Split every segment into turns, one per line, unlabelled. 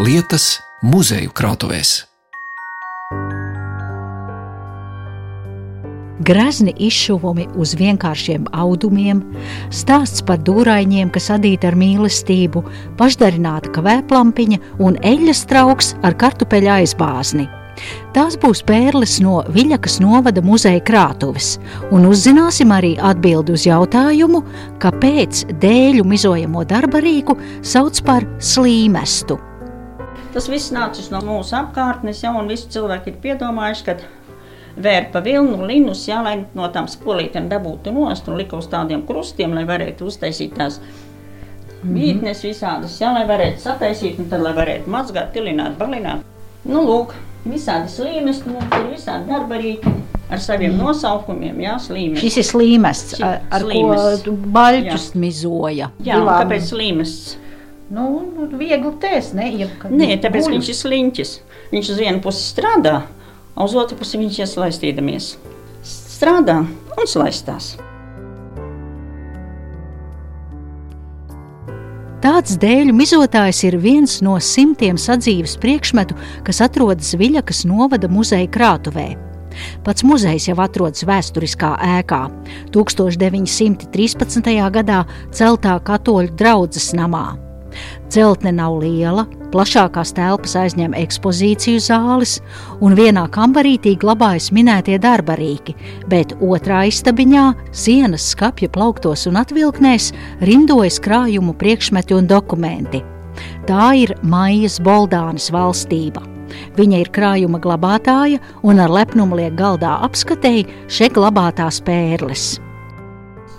lietas muzeju krātuvēs.
Grazni izšuvumi uz vienkāršiem audumiem, stāsts par dūraņiem, kas adīti ar mīlestību, pašdarināta kavēplampiņa un eļļas trauks ar kartupeļu aizbāzni. Tās būs pērles no Viļakas novada muzeja krātuves, un uzzināsim arī atbildi uz jautājumu, kāpēc dēļu mizojamo darba rīku sauc par slīmestu.
Tas viss nācis no mūsu apkārtnes, jau un visi cilvēki ir piedomājuši, ka vērpa vilnu, linus, jā, lai no tām spolītēm dabūtu nost un lika uz tādiem krustiem, lai varētu uztaisīt tās mītnes visādas, jā, lai varētu sataisīt un tad, lai varētu mazgāt, tilināt, balināt. Nu, lūk, visādi slīmes, mums ir visādi darbarīki ar saviem nosaukumiem, jā, slīmes.
Šis ir slīmests,
Šī-
ar, ar
slīmests.
ko baļķus mizoja.
Jā, un
Divām-
kāpēc slīmes?
Nu, nu, viegli tēs, ne? Ja,
Nē, tāpēc
guļ.
viņš ir sliņķis. Viņš uz vienu pusi strādā, uz otru pusi viņš iesaistīdamies. Strādā un slaistās.
Tāds dēļu mizotājs ir viens no simtiem sadzīves priekšmetu, kas atrodas Viļakas novada muzeja krātuvē. Pats muzejs jau atrodas vēsturiskā ēkā, 1913. gadā celtā katoļu draudzes namā. Celtne nav liela, plašākās telpas aizņem ekspozīciju zāles, un vienā kambarītī glabājas minētie darbarīki, bet otrā istabiņā, sienas skapja plauktos un atvilknēs, rindojas krājumu priekšmeti un dokumenti. Tā ir Maijas Boldānas valstība. Viņa ir krājuma glabātāja un ar lepnumu liek galdā apskatēji šeit glabātās pērles.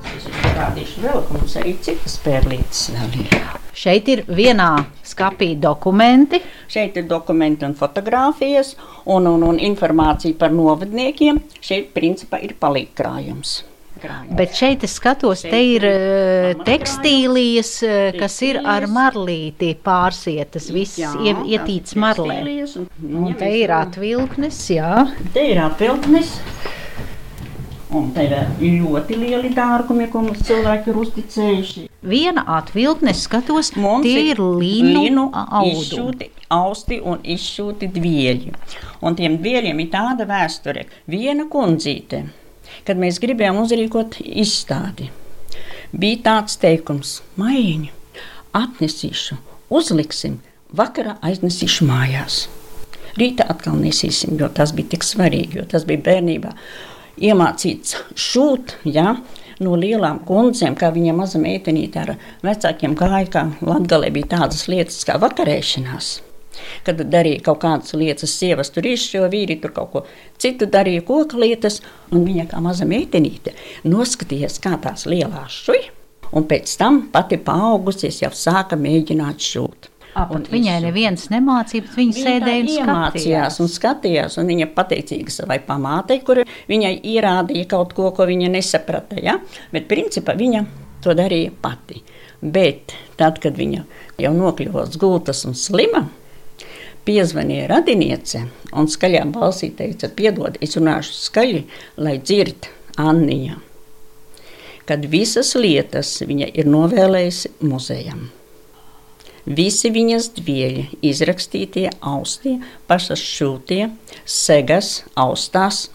Es jums parādīšu vēl, ka mums arī citas pērlītes vēl ir.
Šeit ir vienā skapī dokumenti,
Šeit ir dokumenti un fotografijas un, un, un informācija par novadniekiem. Šeit principā ir palīgkrājums. Krājums.
Bet šeit es skatos, te ir eh, tekstīlijas, eh, kas ir ar marlīti pārsietas, viss
Jā,
ietīts
ir
marlē.
un- nu,
Un te ir atvilknes, jā.
Te ir apvilknis. Un te ir ļoti lieli dārgumi, ko mums cilvēki ir uzticējuši.
Viena atvilkne, skatos,
Mums
tie ir linu audumi.
izšūti, austi un izšūti dvieļi. Un tiem dvieļiem ir tāda vēsture. Viena kundzīte, kad mēs gribējām uzrīkot izstādi, bija tāds teikums: Maiņa, atnesīšu, uzliksim, vakarā aiznesīšu mājās. Rītā atkal nesīsim, jo tas bija tik svarīgi, jo tas bija bērnībā iemācīts šūt. Ja? No lielām kundzēm, kā viņa maza meitenīte ar vecākiem gāja, kā Latvijā bija tādas lietas kā vakarēšanās. Kad darīja kaut kādas lietas, sievas tur izšķīra, vīri tur kaut ko citu darīja, koku lietas, un viņa kā maza meitenīte noskatījās, kā tās lielās šuja, un pēc tam pati paaugusies jau sāka mēģināt šūt.
Un viņai neviens nemācīja, bet viņa sēdēja un
iemācījās
skatījās.
un skatījās. Un viņa pateicīga savai pamātei, kur viņai ierādīja kaut ko, ko viņa nesaprata. Ja? Bet principā viņa to darīja pati. Bet tad, kad viņa jau nokļuva uz gultas un slima, piezvanīja radiniece un skaļā balsī teica, piedod, es runāšu skaļi, lai dzird Annija. Kad visas lietas viņa ir novēlējusi muzejam. Visi viņas dvieļi, izrakstītie, austie, pašas šūtie, segas, austās,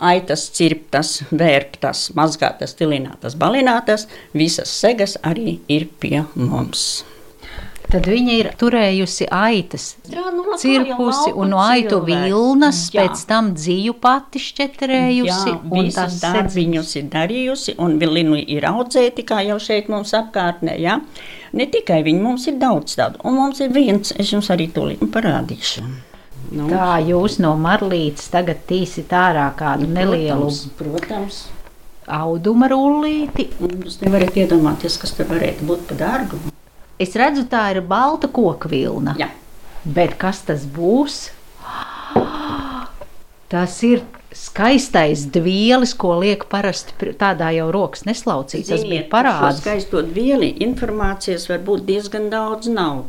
aitas, cirptas, vērptas, mazgātas, tilinātas, balinātas, visas segas arī ir pie mums.
Tad viņa ir turējusi aitas,
Jā, nu, lauku
un no aitu vilnas,
Jā.
pēc tam dzīvu pati šķetrējusi.
Jā,
un tas
darbiņus ir darījusi, un vilnu ir audzēti, kā jau šeit mums apkārtnē. Ja? Ne tikai viņi, mums ir daudz tādu, un mums ir viens, es jums arī tūlīt parādīšu. Nu,
Tā jūs no marlītes tagad tīsit ārā kādu nelielu
Protams, protams.
auduma rullīti.
Un Jūs nevarat iedomāties, kas tur varētu būt par dārgu.
Es redzu, tā ir balta koku vilna.
Jā.
Bet kas tas būs? Tas ir skaistais dvielis, ko liek parasti tādā jau rokas neslaucīt. Tas bija parāds.
Skaisto vieli informācijas var būt diezgan daudz nav.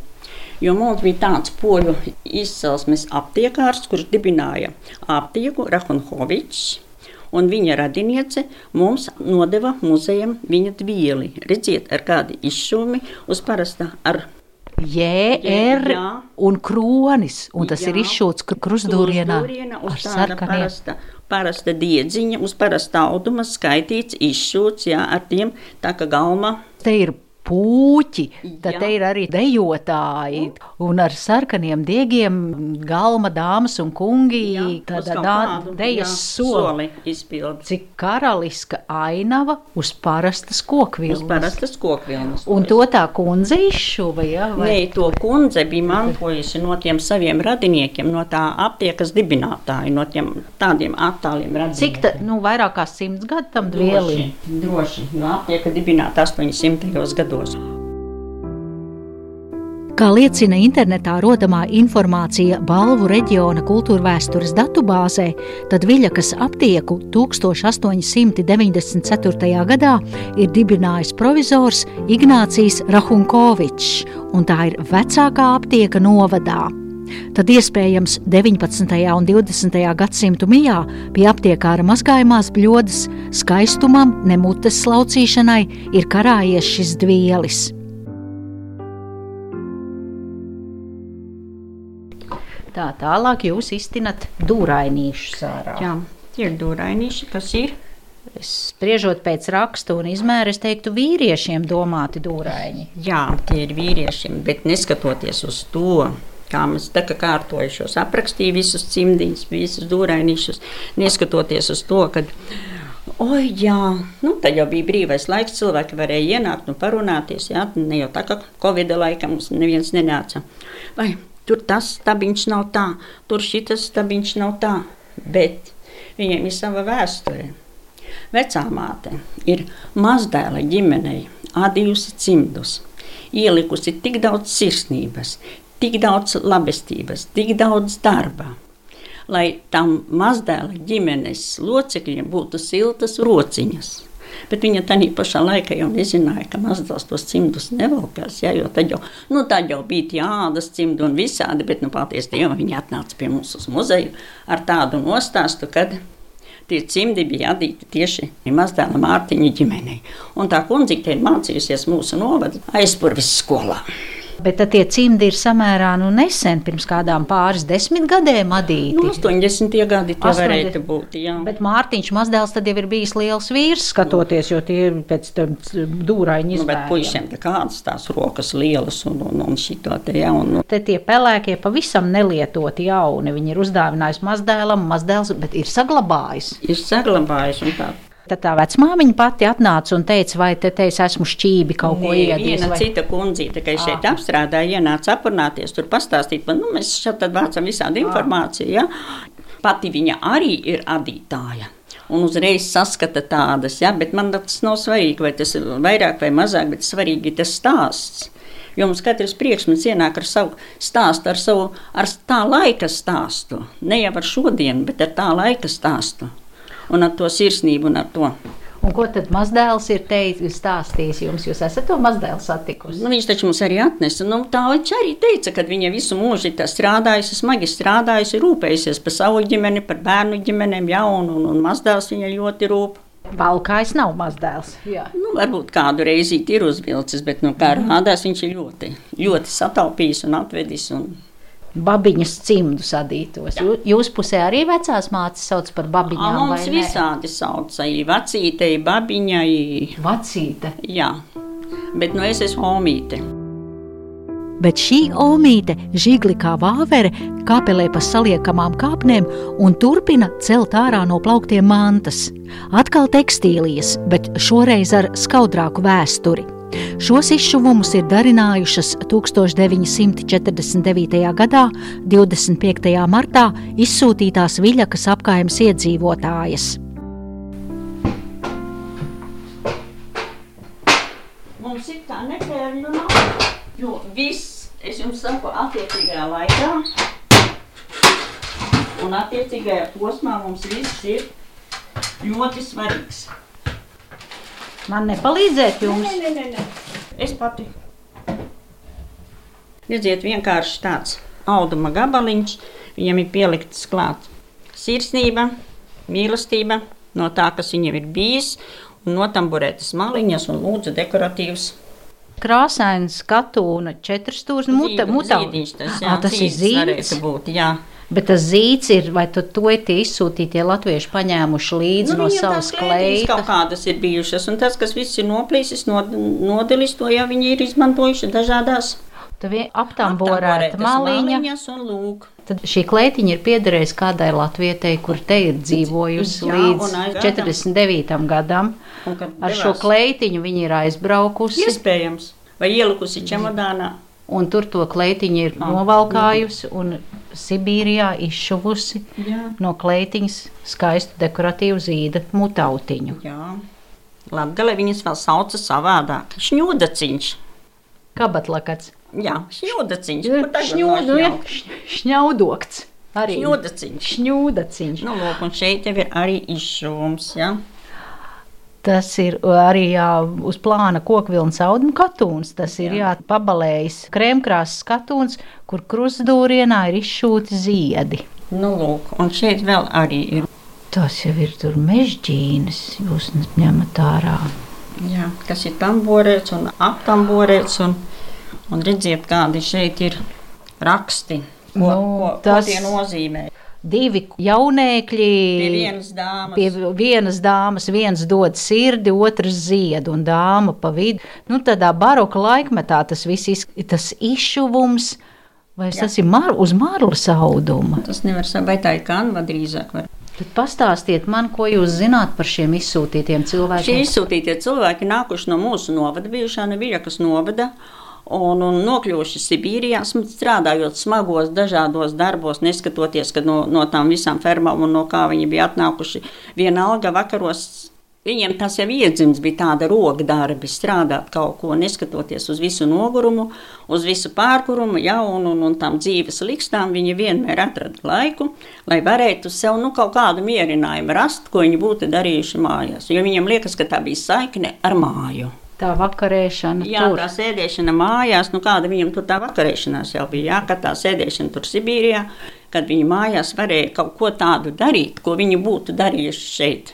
Jo mums bija tāds poļu izcelsmes aptiekārs, kurš dibināja aptieku Rahunhovičs. Un viņa radiniece mums nodeva muzejam viņa dvieli. Redziet, ar kādu izšūmi uz parasta ar
JR
Jā.
un kronis, un tas
Jā.
ir izšūts kru- krustdūrienā
Krustdūriena uz
ar sarkaniem.
parasta, parasta diedziņa, uz parasta auduma skaitīts, izšūts, jā, ar tiem tā kā galma.
Te ir puķi, tad
Jā.
te ir arī dejotāji, un ar sarkaniem diegiem galma dāmas un kungi,
uz
tāda
kaut
dā-
kādu,
dejas
jā,
soli.
soli.
Cik karaliska ainava uz parastas
Uz
kokvilnas.
parastas kokvilnas.
Un to tā kundze izšuva, ja? vai-
Nē, to kundze bija mantojusi no tiem saviem radiniekiem, no tā aptiekas dibinātāja, no tiem tādiem attāliem radiniekiem.
Cik tā, nu, vairāk kā simts gadu tam dvielim?
Droši, droši, jo aptieka dibināta 800. gados.
Kā liecina internetā rodamā informācija Balvu reģiona kultūrvēstures datubāzē, tad Viļakas aptieku 1894. gadā ir dibinājis provizors Ignācijs Rahunkovičs, un tā ir vecākā aptieka novadā. Tad iespējams 19. un 20. gadsimtu mijā pie aptiekāra mazgājumās bļodas skaistumam, nemutes slaucīšanai ir karājies šis dvielis. Tā tālāk jūs iztinat dūrainīšus ārā.
Jā, ir dūrainīši, kas ir.
Es spriežot pēc rakstu un izmēra, es teiktu, vīriešiem domāti dūraini.
Jā, tie ir vīriešiem, bet neskatoties uz to, kā mēs tā kā kārtojušos, aprakstīju visus cimdiņus, visus dūrainīšus, neskatoties uz to, ka, oi, jā, nu, tad jau bija brīvais laiks, cilvēki varēja ienākt un parunāties, jā, ne jau tā kā Covid laika mums neviens nenāca. Vai tur tas stabiņš nav tā, tur šitas stabiņš nav tā, bet viņiem ir sava vēsture. Vecā māte ir mazdēla ģimenei adījusi cimdus, ielikusi tik daudz sirsnības, tik daudz labestības, tik daudz darba, lai tam mazdēla ģimenes locekļiem būtu siltas rociņas. Bet viņa tajā pašā laikā jau nezināja, ka mazdēls tos cimdus nevalkās. Ja, jo tad jau, nu, tad jau bija tie ādas cimdi un visādi, bet nu, patiesībā viņi atnāca pie mums uz muzeju ar tādu nostāstu, kad Tie cimdi bija adīti tieši mazdēla Mārtiņa ģimenei. Un tā kundzīte ir mācījusies mūsu novada aizpurvis skolā.
Bet tie cimdi ir samērā nu, nesen, pirms kādām pāris desmit gadiem adīti.
Nu, 80. gadi tie
80.
varētu būt. Jā.
Bet Mārtiņš Mazdēls tad jau ir bijis liels vīrs, skatoties, jo tie ir pēc tam dūraini
Nu, bet puišiem tā kādas tās rokas lielas un, un, un šito te jā. Un,
Te tie pelēkie pavisam nelietoti jauni. Viņi ir uzdāvinājuši mazdēlam, mazdēls, bet ir saglabājis.
ir saglabājis un tā.
Tad tā vecmāmiņa pati atnāca un teica, vai te te es esmu šķībi kaut ko iedis.
Viena
vai...
cita kundzīte, kas šeit apstrādāja, ienāca aprunāties, tur pastāstīt, man, nu, mēs šeit tad vācam visādi informāciju. Ja? Pati viņa arī ir adītāja. Un uzreiz saskata tādas, ja? bet man tas nav svarīgi, vai tas ir vairāk vai mazāk, bet svarīgi ir tas stāsts. Jo mums katrs priekšmets ienāk ar savu stāstu, ar savu ar tā laika stāstu. Ne jau ar šodienu, bet ar tā laika stāstu. Un ar to sirsnību un ar to.
Un ko tad mazdēls ir teicis, stāstījis jums? Jūs esat to mazdēlu satikusi?
Nu, viņš taču mums arī atnesa. Nu, tā viņš arī teica, ka viņa visu mūžu ir strādājusi, smagi strādājusi, rūpējusies par savu ģimeni, par bērnu ģimenēm, ja, un, un, un mazdēls viņa ļoti rūp.
Valkājs nav mazdēls. Jā.
Nu, varbūt kādu reizi ir uzvilcis, bet, nu, kā rādās, viņš ir ļoti, ļoti sataupījis un atvedis. Un...
Babiņas cimdus adītos. Jū- Jūs pusē arī vecās mātes sauc par
A,
babiņām.
mums
vai ne?
visādi sauc, arī vecītei, babiņai.
Vecīte.
Jā, bet nu es esmu homīte.
Bet šī omīte, žigli kā vāvere, kāpelē pa saliekamām kāpnēm un turpina celt ārā no plauktiem mantas. Atkal tekstīlijas, bet šoreiz ar skaudrāku vēsturi. Šos izšuvumus ir darinājušas 1949. gadā, 25. martā izsūtītās Viļakas apkaimes iedzīvotājas.
Mums ir tā nepērnu nav, jo viss, es jums saku, attiecīgajā laikā un attiecīgajā posmā mums viss ir ļoti svarīgs.
Man nepalīdzēt jums?
Nē, nē, nē, nē. Es pati. Redziet, vienkārši tāds auduma gabaliņš, viņam ir pielikts klāt sirsnība, mīlestība no tā, kas viņam ir bijis, un notamburētas maliņas un lūdzu dekoratīvs
krāsains četrstūrs, muta,
Zīdu-
mutā.
zīdiņš tas,
Ā, tas ir
zīds. Būt, jā.
Bet tas zīds ir, vai tu to ir tie izsūtītie latvieši paņēmuši līdzi no
viņiem
savas
klētītes kaut kādas ir bijušas, un tas, kas viss ir noplīsis, nod, nodelis, to jau viņi ir izmantojuši dažādās
Tu vien aptamborēta maliņa. Tad šī kleitiņa ir piederējusi kādai latvietei, kur te ir dzīvojusi
Jā,
līdz
un aiz-
49. gadam. Ar šo
devās-
kleitiņu viņi ir aizbraukusi.
Iespējams. Vai ielikusi čemodānā?
Un tur to kleitiņu ir
Ah,
novalkājusi un Sibīrijā izšuvusi
Jā.
no kleitiņas skaistu dekoratīvu zīda mutautiņu.
Jā. Latgalē viņas vēl sauca savādāk. Šņūdaciņš.
Kabatlakats.
Jā, šņūdaciņš. Tagad
Šņūdu, ir šņaudokts. Arī
Šņūdaciņš.
šņūdaciņš.
Nu, lūk, un šeit jau ir arī izšuvums, jā.
Tas ir arī jā, uz plāna kokvilnas auduma katūns. Tas ir jā, pabalējis krēmkrāsas katūns, kur krustdūrienā ir izšūti ziedi.
Nu, lūk, un šeit vēl arī ir.
Tas jau ir tur mežģīnas, jūs ņemat ārā.
Jā, kas ir tamborēts un aptamborēts, un, un redziet, kādi šeit ir raksti. Ko,
Nu,
ko,
tas-
ko tie nozīmē?
Divi jaunēkļi.
Pie vienas dāmas.
Pie vienas dāmas viens dod sirdi, otrs ziedu, un dāma pa vidu. Nu, tādā baroka laikmetā tas viss iz, tas izšuvums, vai
Jā.
tas ir mar, uz marlas auduma.
Tas nevar būt, vai tā ir kanva drīzāk. Var.
Tad pastāstiet man, ko jūs zināt par šiem izsūtītiem
Šie
cilvēkiem.
izsūtītie cilvēki nākuši no mūsu novada, bijušā Neviļakas novada. Un, un nokļuvuši Sibīrijā, strādājot smagos, dažādos darbos, neskatoties ka no, no tām visām fermām un no kā viņi bija atnākuši. Vienalga vakaros viņiem tas jau iedzimts, bija tāda roka darbi, strādāt kaut ko, neskatoties uz visu nogurumu, uz visu pārkurumu, ja, un, un, un tām dzīves likstām. Viņi vienmēr atrada laiku, lai varētu sev nu, kaut kādu mierinājumu rast, ko viņi būtu darījuši mājās. Jo viņiem liekas, ka tā bija saikne ar māju.
Tā vakarēšana
Jā,
tur.
tā sēdēšana mājās, nu kāda viņam tur tā vakarēšanās jau bija. Jā, kad tā sēdēšana tur Sibīrijā, kad viņi mājās varēja kaut ko tādu darīt, ko viņi būtu darījuši šeit.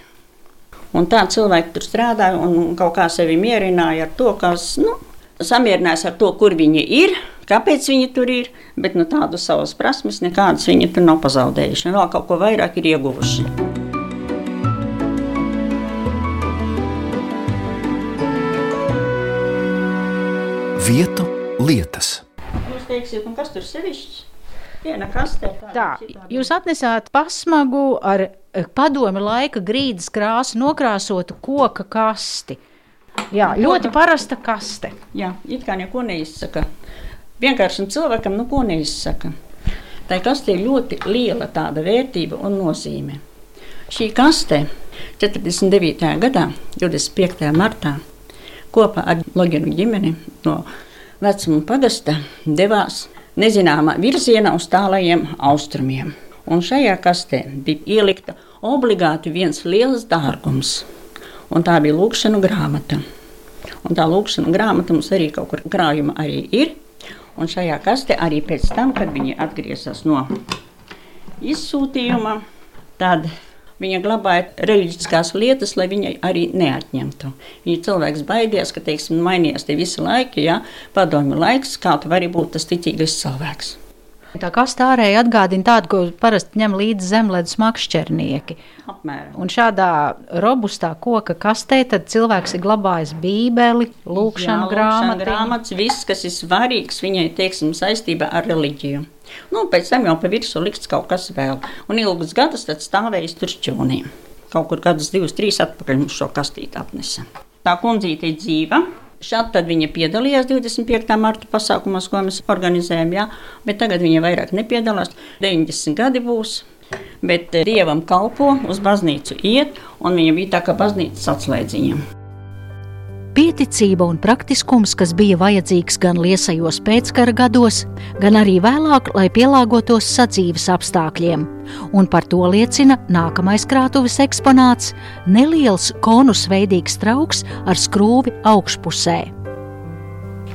Un tā cilvēki tur strādāja un kaut kā sevi mierināja ar to, kas nu, samierinājās ar to, kur viņi ir, kāpēc viņi tur ir, bet nu, tādu savas prasmes nekādas viņi tur nav pazaudējuši. Vēl kaut ko vairāk ir ieguvuši.
Vietu lietas.
Jūs teiksiet, nu, kas tur sevišķi? Viena kastē.
Tā, jūs atnesāt pasmagu ar eh, padomi laika grīdas krāsu nokrāsotu koka kasti. Jā, ļoti parasta kaste.
Jā, it kā neko neizsaka. Vienkāršam cilvēkam neko neizsaka. Tā kaste ir ļoti liela tāda vērtība un nozīme. Šī kaste 49. gadā, 25. martā, kopā ar Loginu ģimeni no vecuma pagasta devās nezināmā virzienā uz tālajiem austrumiem. Un šajā kastē bija ielikta obligāti viens liels dārgums, un tā bija lūkšana grāmata. Un tā lūkšana grāmata mums arī kaut kur krājuma arī ir. Un šajā kastē arī pēc tam, kad viņi atgriezās no izsūtījuma, tad viņa glabāja reliģiskās lietas, lai viņai arī neatņemtu. Viņa cilvēks baidījās, ka, teiksim, mainījās tie visi laiki, ja padomju laiks, kā tu vari būt tas ticīgais cilvēks.
Tā kaste ārēji atgādina tādu, ko parasti ņem līdzi zemledus makšķernieki.
Apmēram.
Un šādā robustā koka kastē tad cilvēks ir glabājis bībeli, lūkšanu grāmatu.
grāmatas, viss, kas ir svarīgs viņai, teiksim, saistībā ar reliģiju. Nu, pēc tam jau pa virsmu liks kaut kas vēl. Un ilgus gadus stāvējis tur šķūnī. Kaut kur gadus, divus, trīs atpakaļ mums šo kastīti atnesa. Tā kundzīte ir dzīva. Šādi tad viņa piedalījās 25. marta pasākumos, ko mēs organizējam, jā, bet tagad viņa vairāk nepiedalās. 90 gadi būs, bet eh, dievam kalpo, uz baznīcu iet, un viņa bija tā kā baznīcas atslēdziņa.
Pieticība un praktiskums, kas bija vajadzīgs gan liesajos pēckara gados, gan arī vēlāk, lai pielāgotos sadzīves apstākļiem. Un par to liecina nākamais krātuves eksponāts - neliels konusveidīgs trauks ar skrūvi augšpusē.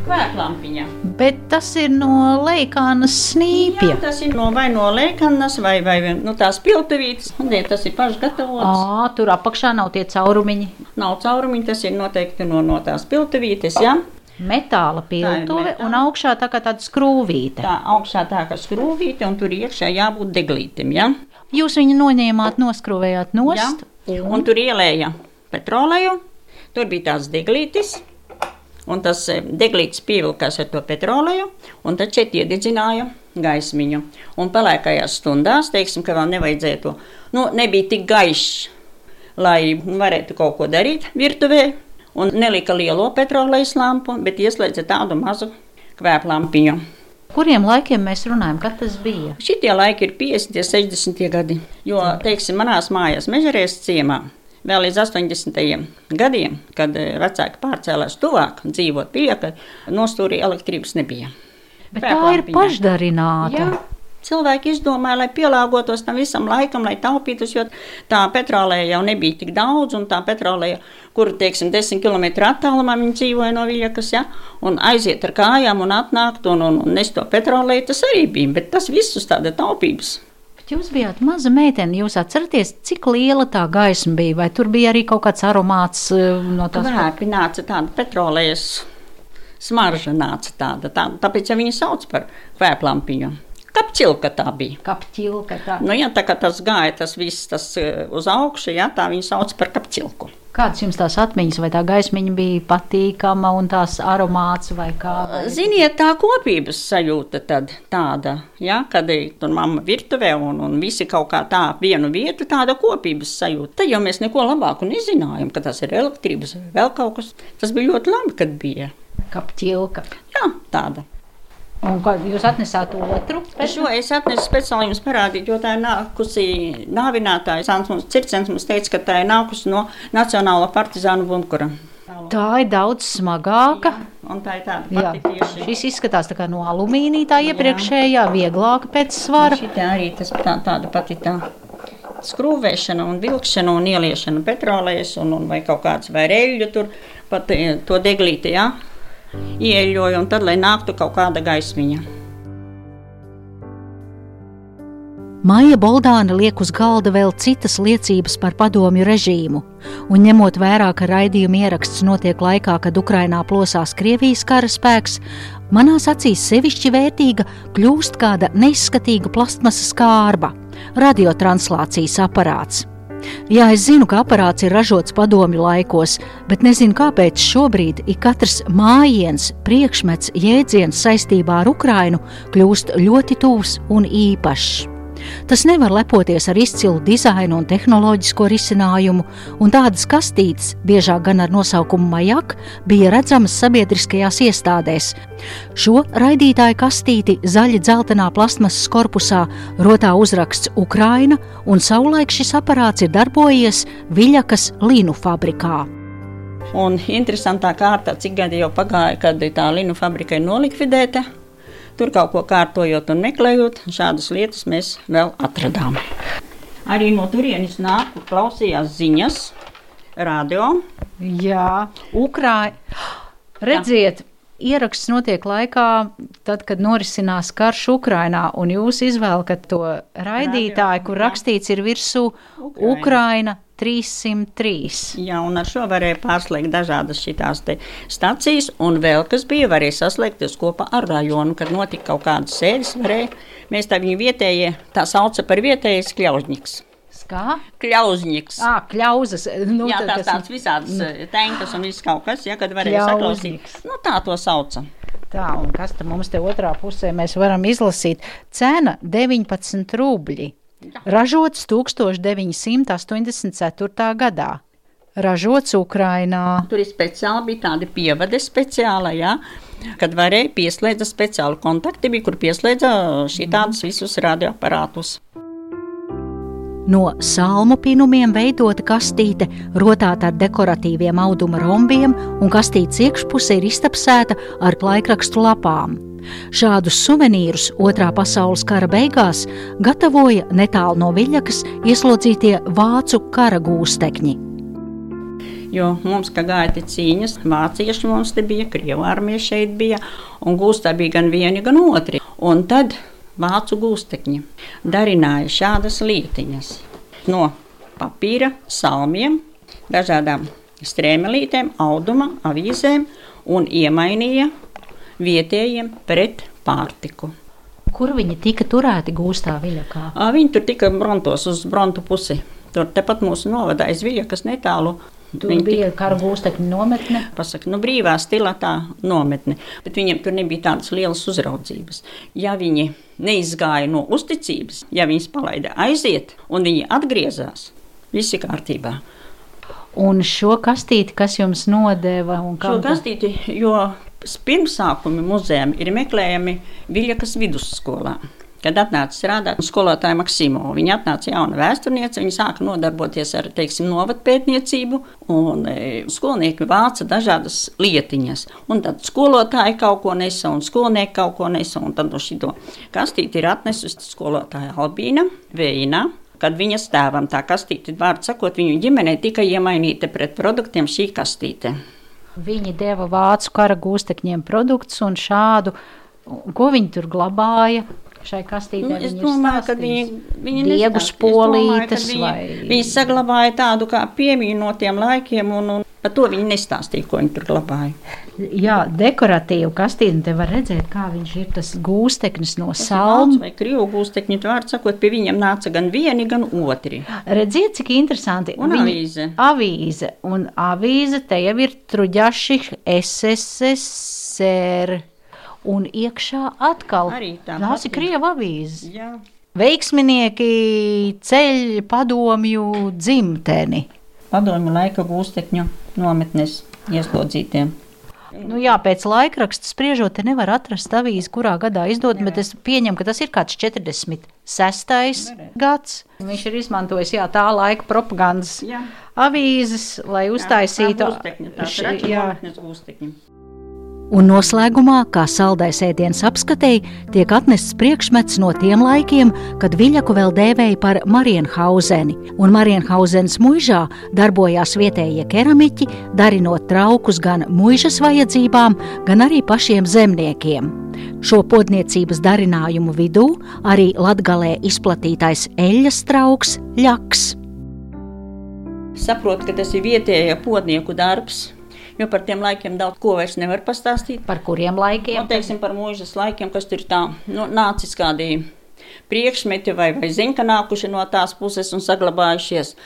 Kvēklampiņa.
Bet tas ir no leikānas
Jā,
snīpja.
tas ir no vai no lēkanas, vai, vai no tās piltuvītes. Un tie tas ir pašs gatavots.
Ā, tur apakšā nav tie caurumiņi.
Nav caurumiņi, tas ir noteikti no, no tās piltuvītes. Ja?
Metāla piltuve un augšā tā kā tāda skrūvīte.
Tā augšā tā kā skrūvīte, un tur iekšā jābūt deglītim. Ja?
Jūs viņu noņēmāt, noskrūvējāt
Ja?
nost.
Un tur ielēja petroleju, tur bija tās deglītis. Un tas eh, deglītis pievilkās ar to petroleju, un tad šeit iededzināja gaismiņu. Un pelēkajās stundās, teiksim, ka vēl nevajadzēja to, nu, nebija tik gaišs, lai varētu kaut ko darīt virtuvē. Un nelika lielo petrolejas lampu, bet ieslēdza tādu mazu kvēplampiņu.
Kuriem laikiem mēs runājam, kad tas bija?
Šitie laiki ir 50, 60 gadi. Jo, teiksim, manās mājās, mežerēs ciemā, vēl līdz 80. gadiem, kad eh, vecāki pārcēlās tuvāk dzīvot pie, nostūrī elektrības nebija.
Bet tā ir pašdarināta.
Jā. Cilvēki izdomāja, lai pielāgotos tam visam laikam, lai taupītos, jo tā petroleja jau nebija tik daudz, un tā petroleja, kur, teiksim, 10 km attālumā viņi dzīvoja no Vīļakas, ja, un aiziet ar kājām un atnākt un, un, un nest to petroleju, tas arī bija, bet tas viss uz tāda taupības.
Jūs bijāt maza meitene. Jūs atceraties, cik liela tā gaisma bija? Vai tur bija arī kaut kāds aromāts eh, no tās?
Vēpi nāca tāda petrolejas smarža nāca tāda, tā, tāpēc ja viņi sauc par kvēplampiņu. Kapčilka tā bija.
Kapķilka. Tā.
Nu, ja tā kā tas gāja, tas viss tas eh, uz augšu, ja tā viņi sauc par kapčilku.
Kādas jums tās atmiņas, vai tā gaismiņa bija patīkama un tās aromāts vai kā?
Ziniet, tā kopības sajūta tad tāda, ja, kad ir tur mamma virtuvē un, un visi kaut kā tā vienu vietu, tāda kopības sajūta. Tad jau mēs neko labāku nezinājām, ka tas ir elektrības vai vēl kaut kas. Tas bija ļoti labi, kad bija.
Kapķilka.
Jā, tāda.
Un kā jūs atnesāt otru?
Šo es atnesu speciāli jums parādīt, jo tā ir nākusi nāvinātāja. Sāns mums circens mums teica, ka tā ir nākusi no Nacionāla partizānu bunkura.
Tā ir daudz smagāka.
Un tā ir tāda
Jā,
pati tieši.
šis izskatās tā kā no alumīnija, tā iepriekšējā, vieglāka pēc svara.
Šī arī tas tā, tāda pati tā. Skrūvēšana, un vilkšana un ieliešana petrolejas, un, un vai kaut kāds vai reļļu tur pat eh, to deglīti, jā, ieļoja, un tad, lai nāktu kaut kāda gaismiņa.
Maija Boldāna liek uz galda vēl citas liecības par padomju režīmu, un ņemot vērā, ka raidījuma ieraksts notiek laikā, kad Ukrainā plosās Krievijas kara spēks, manās acīs sevišķi vērtīga kļūst kāda neizskatīga plastmasas kārba - radiotranslācijas aparāts. Jā, es zinu, ka aparāts ir ražots padomju laikos, bet nezinu, kāpēc šobrīd ik katrs mājiens, priekšmets, jēdziens saistībā ar Ukrainu kļūst ļoti tūs un īpašs. Tas nevar lepoties ar izcilu dizainu un tehnoloģisko risinājumu, un tādas kastītes, biežāk gan ar nosaukumu Majak, bija redzamas sabiedriskajās iestādēs. Šo raidītāju kastīti zaļi dzeltenā plasmasas korpusā rotā uzraksts Ukraina, un savulaik šis aparāts ir darbojies Viļakas līnu fabrikā.
Un interesantā kārtā, cik gadi jau pagāja, kad tā linu fabrika ir nolikvidēta. Tur kaut ko kārtojot un meklējot, šādas lietas mēs vēl atradām. Arī no turienes nāk, kur klausījās ziņas, radio.
Jā, Ukraina. Redziet, ieraksts notiek laikā, tad, kad norisinās karš Ukrainā, un jūs izvēlat to raidītāju, kur rakstīts ir virsū
Ukraina.
Ukraina 303.
Jā, un ar šo varēja pārslēgt dažādas šīs stācijas, un vēl kas bija, varēja saslēgties kopā ar rajonu, kad notika kaut kādas sēdes. Varēja, mēs tā viņu vietējie, tā sauca par vietējais kļaužņiks.
Kā?
Kļaužņiks.
Ah, kļauzas. Nu,
Jā, tās
tas-
tādas visādas eh, tenkas un viss kaut kas, ja, kad varēja
Kļauzņiks.
saklausīt. Nu, tā to sauca.
Tā, un kas tad mums te otrā pusē mēs varam izlasīt? Cena 19 rubļi. Ražots 1984. gadā. Ražots Ukrainā.
Tur ir speciāli bija tāda pievade speciāla, ja, kad varēja pieslēgt speciālu kontaktu, bija, kur pieslēdza šī tādas visus radioaparātus.
No salmu pinumiem veidota kastīte, rotāta ar dekoratīviem auduma rombiem, un kastītes iekšpuse ir iztapsēta ar laikrakstu lapām. Šādus suvenīrus Otrā pasaules kara beigās gatavoja netālu no Viļakas ieslodzītie vācu kara gūstekņi.
Jo mums, kā gāja cīņas, vācieši mums te bija, krievu armija šeit bija, un gūstā bija gan vieni, gan otri. Un tad vācu gūstekņi darināja šādas lietiņas no papīra, salmiem, dažādām strēmelītēm, auduma, avīzēm, un iemainīja vietējiem pret pārtiku.
Kur viņi tika turēti gūstā viļakā?
Viņi tur tika brontos uz brontu pusi. Tur tepat mūsu novadā aiz viļa, kas netālu.
Tur
Viņi
bija kara gūstekņu nometne.
pasaka, nu, brīvā stilā tā nometne, bet viņiem tur nebija tādas lielas uzraudzības. Ja viņi neizgāja no uzticības, ja viņus palaida aiziet un viņi atgriezās, viss ir kārtībā.
Un šo kastīti, kas jums nodeva
Šo kastīti, jo pirmsākumi muzejam ir meklējami Viļakas vidusskolā. Kad atnāca strādāt skolotāja Maksimova, viņa atnāca jauna vēsturniece, viņa sāka nodarboties ar, teiksim, novatpētniecību, un e, skolnieki vāca dažādas lietiņas. Un tad skolotāji kaut ko nesa, un skolnieki kaut ko nesa, un tad no šito kastīti ir atnesusi skolotāja Albīna Veina. Kad viņas tēvam tā kastīte, vārdu sakot, viņu ģimenei tika iemainīta pret produktiem šī kastīte.
Viņi deva vācu kara gūstekņiem produktus un šādu, ko viņi tur glabāja. Šai kastītē
Nu, es domāju, ka viņi, viņi
Diegu
nestāsta. Es
spolītes
domāju,
vai-
viņi, viņi saglabāja tādu kā piemiņu no tiem laikiem, un, un par to viņi nestāstīja, ko viņi tur glabāja.
Jā, dekoratīvu kastīti, te var redzēt, kā viņš ir tas gūsteknis no salmu.
vai krievu gūstekņi, vārds sakot, pie viņiem nāca gan vieni, gan otri.
Redziet, cik interesanti.
Un avīze.
Avīze, un avīze te jau ir truģaši SSSR. Un iekšā atkal
Arī tā
tās ir. Krieva avīzes.
Jā.
Veiksminieki ceļ padomju dzimteni.
Padomju laika gūstekņu nometnes ieslodzītiem.
Nu, jā, pēc laikraksta spriežot, te nevar atrast avīzi, kurā gadā izdod, bet es pieņemu, ka tas ir kāds 46. gads. Viņš ir izmantojis jā, tā laika propagandas
Jā.
avīzes, lai uztaisītu Jā,
gūstekņi.
Un noslēgumā, kā saldais ēdienas apskatēji, tiek atnests priekšmets no tiem laikiem, kad Viļaku vēl dēvēja par Marienhauzeni, un Marienhauzenes muižā darbojās vietējie keramiķi, darinot traukus gan muižas vajadzībām, gan arī pašiem zemniekiem. Šo podniecības darinājumu vidū arī latgalē izplatītais eļļas trauks ļaks.
Saprotu, ka tas ir vietējā podnieku darbs, jo par tiem laikiem daudz ko vairs nevar pastāstīt.
Par kuriem laikiem?
Nu, teiksim, par mūžas laikiem, kas tur ir tā, nu, nācis kādi priekšmeti vai, vai ziņa nākuši no tās puses un saglabājušies.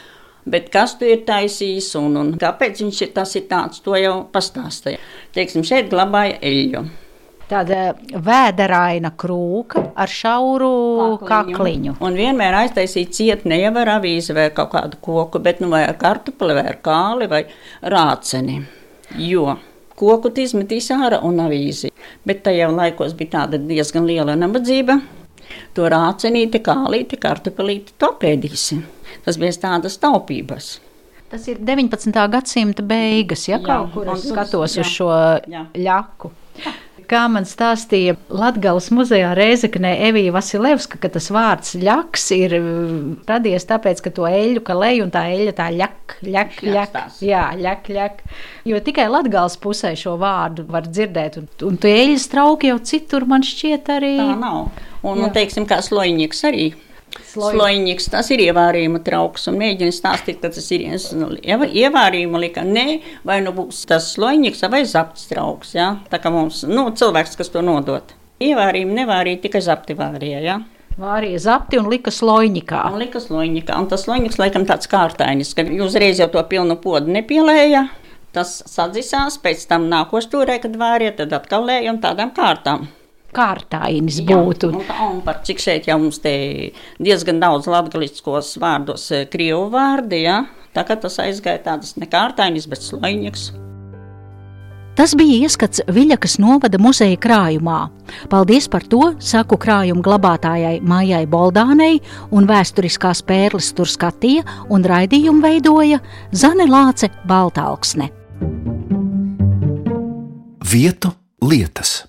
Bet kas tu ir taisījis un, un kāpēc viņš ir, tas ir tāds, to jau pastāstīja. Teiksim, šeit glabāja eļļu.
Tāda vēderaina krūka ar šauru kakliņu.
Un vienmēr aiztaisīt ciet ne jau ar avīzi vai kaut kādu koku, bet nu vai ar kartupeli vai ar kāli vai rāceni. Jo koku izmetīs ārā un avīzi. Bet tajā laikos bija tāda diezgan liela nabadzība. To rācenīti, kālīti, kartupelīti topēdīsi. Tas bija tādas taupības.
Tas ir 19. gadsimta beigas, ja
Jā,
kaut kur es skatos
jā,
uz šo
jā.
ļaku. Kā man stāstīja Latvijas muzejā Reizeknē Evija Vasilevska, ka tas vārds ļaks ir uh, radies tāpēc, ka to eļļu kalēju un tā eļļa tā ļak, ļak, ļak, jā, ļak, ļak. Jo tikai Latvijas pusē šo vārdu var dzirdēt, un, un tie eļļas trauki jau citur man šķiet arī.
Tā nav. Un,
Jā.
un teiksim, kā sloņķis arī. Sloņķis tas ir ievārījuma trauks, un mēģina stāstīt, ka tas ir ievārījuma lika. Nē, vai nu būs tas sloņķis vai zapts trauks. Ja? Tā kā mums, nu, cilvēks, kas to nodot. Ievārījumu nevārīja tikai zapti vārīja. Ja?
Vārīja zapti un lika sloņikā.
Un lika sloņķis, un tas sloņķis laikam tāds kārtainis, ka jūs uzreiz jau to pilnu podu nepielēja. Tas sadzisās, pēc tam nākošais turē, kad vāriet, tad atkal lēja un tādām kārtām.
Kārtainis
Jā,
būtu.
Un, tā, un par cik šeit jau mums te diezgan daudz latgaliskos vārdos, eh, krievu vārdi, ja? tā kā tas aizgāja tādas nekārtainis, bet sloņķis.
Tas bija ieskats Viļakas novada muzeja krājumā. Paldies par to saku krājuma glabātājai Maijai Boldānei un vēsturiskās pērles tur skatīja un raidījumu veidoja Zane Lāce Baltāksne.
Vietu lietas.